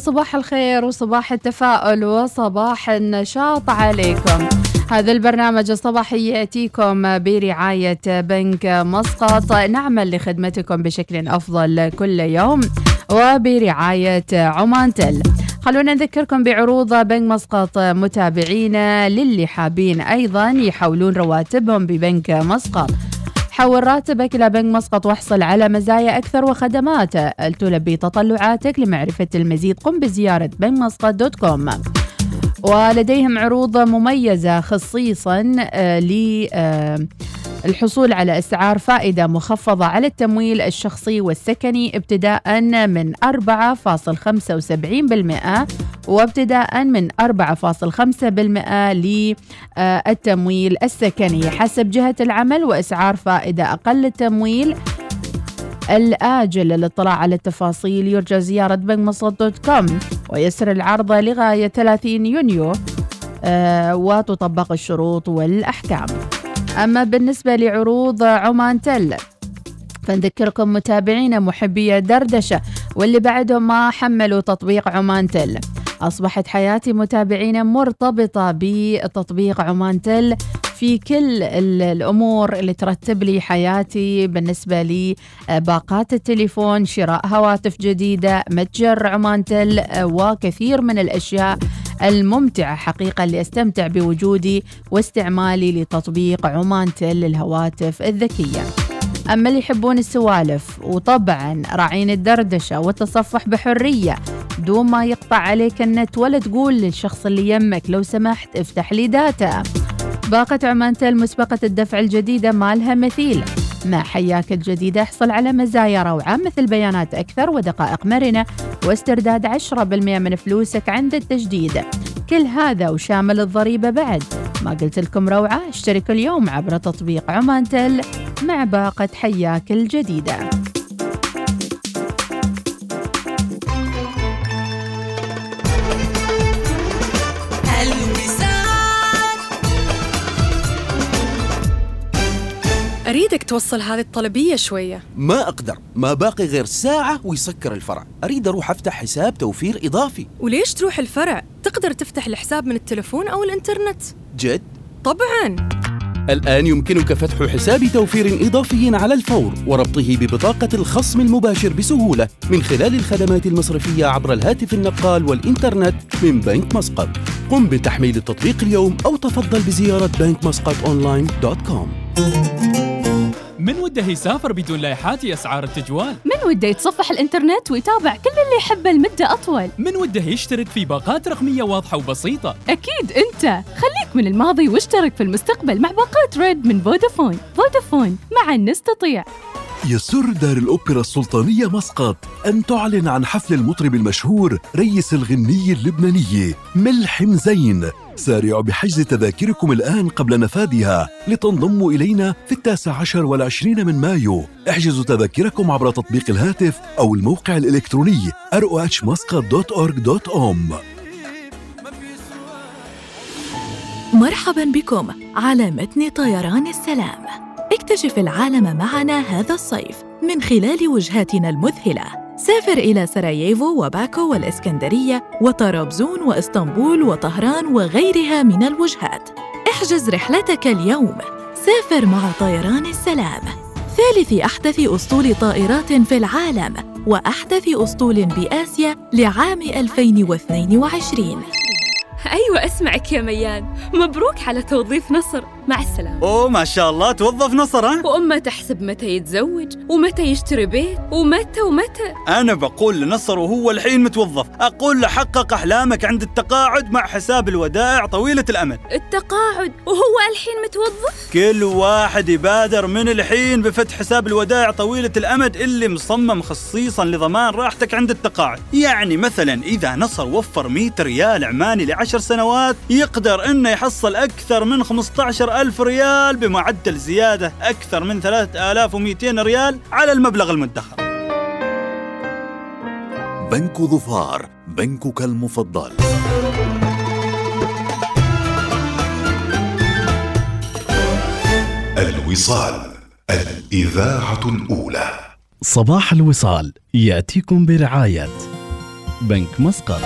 [SPEAKER 1] وصباح الخير وصباح التفاؤل وصباح النشاط عليكم. هذا البرنامج الصباحي يأتيكم برعاية بنك مسقط. نعمل لخدمتكم بشكل أفضل كل يوم وبرعاية عمان تل خلونا نذكركم بعروض بنك مسقط. متابعينا للي حابين أيضا يحولون رواتبهم ببنك مسقط. حول راتبك إلى بنك مسقط واحصل على مزايا أكثر وخدمات. تلبي تطلعاتك لمعرفة المزيد قم بزيارة بنك مسقط دوت كوم. ولديهم عروض مميزة خصيصا للحصول على أسعار فائدة مخفضة على التمويل الشخصي والسكني ابتداء من 4.75% وابتداء من 4.5% للتمويل السكني. حسب جهة العمل وأسعار فائدة أقل التمويل الآجل للاطلاع على التفاصيل يرجى زيارة بنك مسقط دوت كوم ويسر العرض لغاية 30 يونيو آه، وتطبق الشروط والأحكام. أما بالنسبة لعروض عمان تل فنذكركم متابعينا محبي الدردشة واللي بعدهم ما حملوا تطبيق عمان تل أصبحت حياتي متابعينا مرتبطة بتطبيق عمان تل في كل ال- الأمور اللي ترتب لي حياتي بالنسبة لي آه، باقات التليفون شراء هواتف جديدة متجر عمان تل آه، وكثير من الأشياء الممتعة حقيقة اللي أستمتع بوجودي واستعمالي لتطبيق عمان تل للهواتف الذكية. أما اللي يحبون السوالف وطبعا راعين الدردشة والتصفح بحرية دون ما يقطع عليك النت ولا تقول للشخص اللي يمك لو سمحت افتح لي داتا باقة عمان تل مسبقة الدفع الجديدة ما لها مثيل. مع حياك الجديدة احصل على مزايا روعة مثل بيانات أكثر ودقائق مرنة واسترداد 10% من فلوسك عند التجديد. كل هذا وشامل الضريبة بعد. ما قلت لكم روعة؟ اشتركوا اليوم عبر تطبيق عمان تل مع باقة حياك الجديدة.
[SPEAKER 20] أريدك توصل هذه الطلبية شوية.
[SPEAKER 21] ما أقدر. ما باقي غير ساعة ويسكر الفرع. أريد أروح أفتح حساب توفير إضافي.
[SPEAKER 20] وليش تروح الفرع؟ تقدر تفتح الحساب من التلفون أو الإنترنت.
[SPEAKER 21] جد؟
[SPEAKER 20] طبعاً.
[SPEAKER 21] الآن يمكنك فتح حساب توفير إضافي على الفور وربطه ببطاقة الخصم المباشر بسهولة من خلال الخدمات المصرفية عبر الهاتف النقال والإنترنت من بنك مسقط. قم بتحميل التطبيق اليوم أو تفضل بزيارة بنك مسقط online dot com.
[SPEAKER 6] من وده يسافر بدون لايحات أسعار التجوال؟
[SPEAKER 7] من وده يتصفح الإنترنت ويتابع كل اللي يحبه لمدة أطول؟
[SPEAKER 6] من وده يشترك في باقات رقمية واضحة وبسيطة؟
[SPEAKER 7] أكيد أنت. خليك من الماضي واشترك في المستقبل مع باقات ريد من فودافون. فودافون معا نستطيع.
[SPEAKER 22] يسر دار الأوبرا السلطانية مسقط أن تعلن عن حفل المطرب المشهور ريس الغني اللبناني ملحم زين. سارعوا بحجز تذاكركم الآن قبل نفاذها لتنضموا إلينا في التاسع عشر والعشرين من مايو. احجزوا تذاكركم عبر تطبيق الهاتف أو الموقع الإلكتروني rohmuscat.org.om
[SPEAKER 17] مرحبا بكم على متن طيران السلام. اكتشف العالم معنا هذا الصيف من خلال وجهاتنا المذهلة. سافر إلى سراييفو وباكو والإسكندرية وطرابزون وإسطنبول وطهران وغيرها من الوجهات. احجز رحلتك اليوم. سافر مع طيران السلام. ثالث أحدث أسطول طائرات في العالم وأحدث أسطول بآسيا لعام 2022
[SPEAKER 23] أيوة أسمعك يا ميان. مبروك على توظيف نصر. مع السلامة.
[SPEAKER 24] اوه ما شاء الله توظف نصر ها
[SPEAKER 23] وأمه تحسب متى يتزوج ومتى يشتري بيت ومتى ومتى.
[SPEAKER 24] أنا بقول لنصر وهو الحين متوظف. أقول له حقق أحلامك عند التقاعد مع حساب الودائع طويلة الأمد.
[SPEAKER 23] التقاعد وهو الحين متوظف؟
[SPEAKER 24] كل واحد يبادر من الحين بفتح حساب الودائع طويلة الأمد اللي مصمم خصيصا لضمان راحتك عند التقاعد. يعني مثلا إذا نصر وفر 100 ريال عماني لعشر سنوات يقدر إنه يحصل أكثر من 15 ألف ريال بمعدل زيادة أكثر من 3200 ريال على المبلغ المدخر.
[SPEAKER 2] بنك ظفار بنكك المفضل. الوصال الإذاعة الأولى.
[SPEAKER 11] صباح الوصال يأتيكم برعاية بنك مسقط.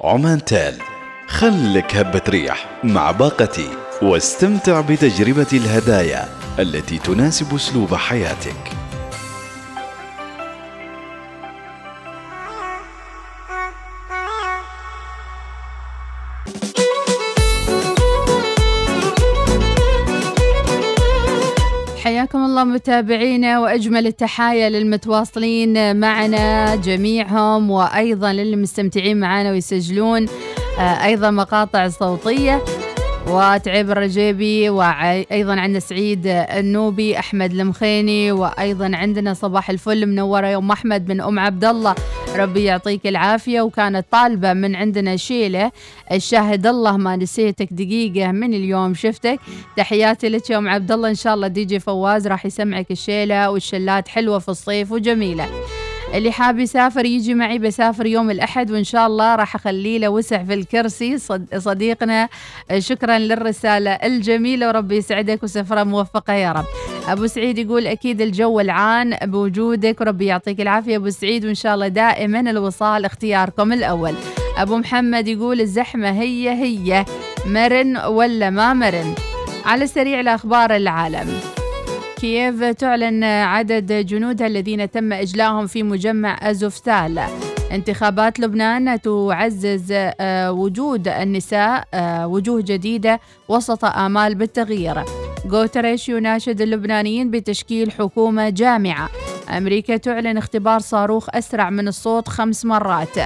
[SPEAKER 4] عمان تال خلك هبة ريح مع باقتي واستمتع بتجربة الهدايا التي تناسب أسلوب حياتك.
[SPEAKER 1] حياكم الله متابعينا وأجمل التحايا للمتواصلين معنا جميعهم وأيضا للي مستمتعين معنا ويسجلون آه، أيضا مقاطع صوتية وتعيب الرجيبي وأيضا عندنا سعيد النوبي أحمد المخيني وأيضا عندنا صباح الفل منورة يوم أحمد من أم عبد الله. ربي يعطيك العافية. وكانت طالبة من عندنا شيلة الشاهد الله ما نسيتك دقيقة من اليوم شفتك. تحياتي لك يا أم عبد الله. إن شاء الله دي جي فواز راح يسمعك الشيلة والشلات حلوة في الصيف وجميلة. اللي حاب يسافر يجي معي بسافر يوم الأحد وإن شاء الله راح أخليه له وسع في الكرسي. صد صديقنا شكرا للرسالة الجميلة وربي يسعدك وسفرة موفقة يا رب. أبو سعيد يقول أكيد الجو العان بوجودك وربي يعطيك العافية أبو سعيد وإن شاء الله دائما الوصال اختياركم الأول. أبو محمد يقول الزحمة هي هي مرن ولا ما مرن؟ على السريع لأخبار العالم. كييف تعلن عدد جنودها الذين تم إجلائهم في مجمع أزوفتال؟ انتخابات لبنان تعزز آه، وجود النساء آه، وجوه جديدة وسط آمال بالتغيير. غوتريش يناشد اللبنانيين بتشكيل حكومة جامعة. أمريكا تعلن اختبار صاروخ أسرع من الصوت خمس مرات.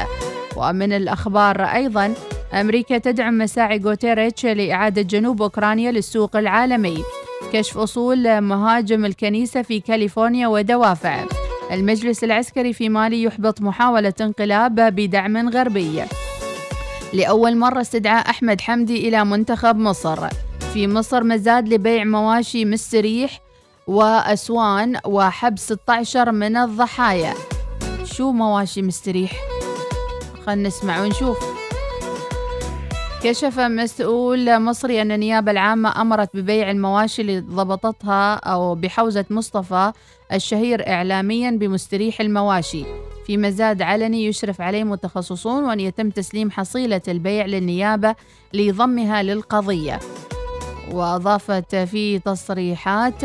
[SPEAKER 1] ومن الأخبار أيضا أمريكا تدعم مساعي غوتيريتش لإعادة جنوب أوكرانيا للسوق العالمي. كشف أصول مهاجم الكنيسة في كاليفورنيا ودوافع. المجلس العسكري في مالي يحبط محاولة انقلاب بدعم غربي. لأول مرة استدعاء أحمد حمدي إلى منتخب مصر. في مصر مزاد لبيع مواشي مستريح وأسوان وحبس 16 من الضحايا. شو مواشي مستريح؟ خلنا نسمع ونشوف. كشف مسؤول مصري أن النيابة العامة أمرت ببيع المواشي اللي ضبطتها أو بحوزة مصطفى الشهير إعلاميا بمستريح المواشي. في مزاد علني يشرف عليه متخصصون وأن يتم تسليم حصيلة البيع للنيابة لضمها للقضية. وأضافت في تصريحات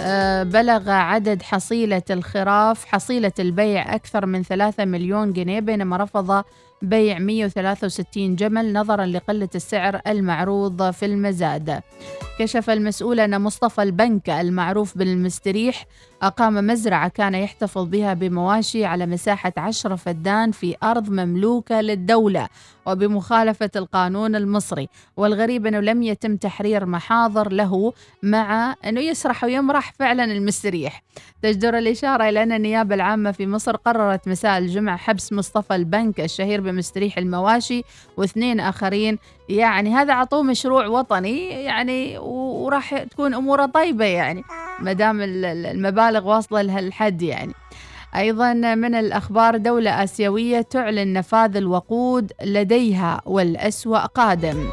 [SPEAKER 1] آه، بلغ عدد حصيلة الخراف حصيلة البيع أكثر من 3 مليون جنيه بينما رفض بيع 163 جمل نظرا لقلة السعر المعروض في المزاد. كشف المسؤول أن مصطفى البنك المعروف بالمستريح أقام مزرعة كان يحتفظ بها بمواشي على مساحة عشرة فدان في أرض مملوكة للدولة وبمخالفة القانون المصري. والغريب أنه لم يتم تحرير محاضر له مع أنه يسرح ويمرح فعلا المستريح. تجدر الإشارة إلى أن النيابة العامة في مصر قررت مساء الجمعة حبس مصطفى البنك الشهير بمستريح المواشي واثنين آخرين يعني هذا عطوه مشروع وطني يعني وراح تكون أموره طيبة يعني ما دام ال- ال- المبالغ واصلة لهالحد يعني. أيضا من الأخبار دولة آسيوية تعلن نفاذ الوقود لديها والأسوأ قادم.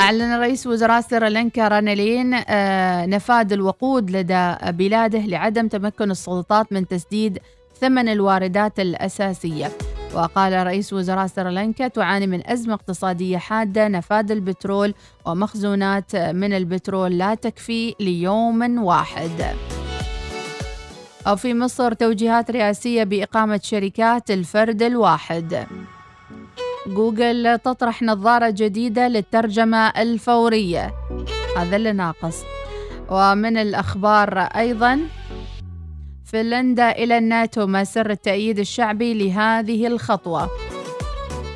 [SPEAKER 1] أعلن رئيس وزراء سريلانكا رانالين آه، نفاذ الوقود لدى بلاده لعدم تمكن السلطات من تسديد ثمن الواردات الأساسية. وقال رئيس وزراء سريلانكا تعاني من أزمة اقتصادية حادة نفاذ البترول ومخزونات من البترول لا تكفي ليوم واحد. أو في مصر توجيهات رئاسية بإقامة شركات الفرد الواحد. جوجل تطرح نظارة جديدة للترجمة الفورية. هذا اللي ناقص. ومن الأخبار أيضا فنلندا إلى الناتو ما سر التأييد الشعبي لهذه الخطوة.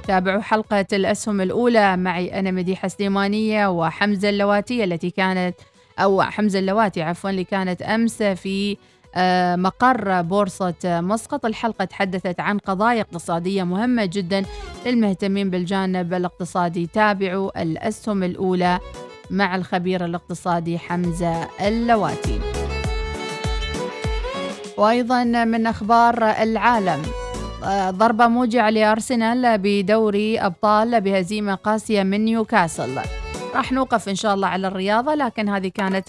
[SPEAKER 1] تابعوا حلقة الأسهم الأولى. معي أنا مديحة سليمانية وحمزة اللواتي التي كانت أو حمزة اللواتي عفوا اللي كانت أمس في آه، مقر بورصة مسقط. الحلقة تحدثت عن قضايا اقتصادية مهمة جدا للمهتمين بالجانب الاقتصادي. تابعوا الأسهم الأولى مع الخبير الاقتصادي حمزة اللواتي. وأيضا من أخبار العالم. آه، ضربة موجعة لأرسنال بدوري أبطال بهزيمة قاسية من نيوكاسل. راح نوقف إن شاء الله على الرياضة لكن هذه كانت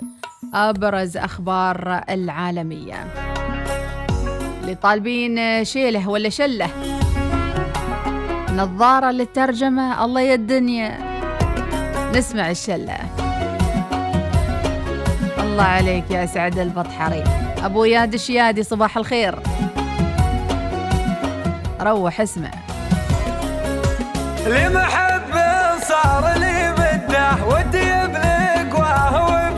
[SPEAKER 1] أبرز أخبار العالمية. اللي طالبين شيله ولا شلة. نظارة للترجمة الله يا الدنيا. نسمع الشلة. الله عليك يا سعد البطحري. أبو ياد الشيادي صباح الخير. روح اسمع.
[SPEAKER 19] لمحب صار لي بده ودي يبلغ وهو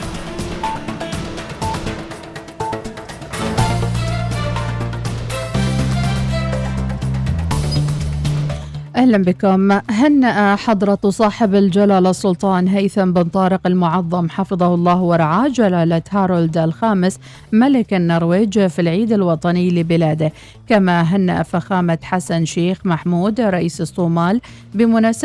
[SPEAKER 1] أهلا بكم. هنأ حضرة صاحب الجلالة السلطان هيثم بن طارق المعظم حفظه الله ورعاه جلالة هارولد الخامس ملك النرويج في العيد الوطني لبلاده. كما هنأ فخامة حسن شيخ محمود رئيس الصومال بمناسبة